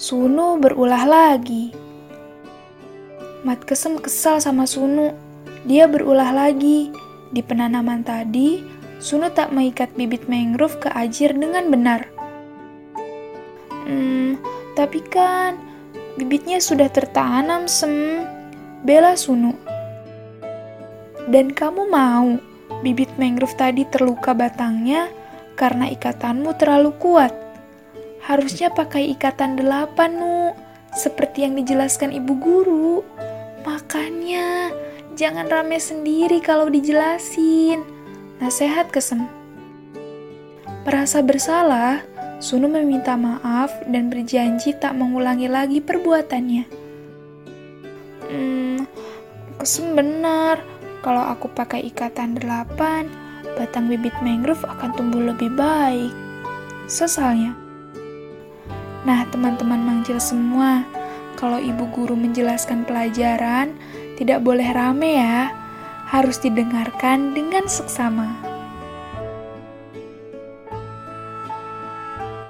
Sunu berulah lagi. Mat Kesem kesal sama Sunu. Dia berulah lagi. Di penanaman tadi, Sunu tak mengikat bibit mangrove ke ajir dengan benar. Hmm, tapi kan bibitnya sudah tertanam, Sem. Bela Sunu. Dan kamu mau bibit mangrove tadi terluka batangnya karena ikatanmu terlalu kuat. Harusnya pakai ikatan delapan, Nu. Seperti yang dijelaskan ibu guru. Makanya, jangan rame sendiri kalau dijelasin. Nasihat kesem. Merasa bersalah, Sunu meminta maaf dan berjanji tak mengulangi lagi perbuatannya. Hmm, kesem benar. Kalau aku pakai ikatan delapan, batang bibit mangrove akan tumbuh lebih baik. Sesalnya. Nah, teman-teman mangcil semua, kalau ibu guru menjelaskan pelajaran, tidak boleh rame ya. Harus didengarkan dengan seksama.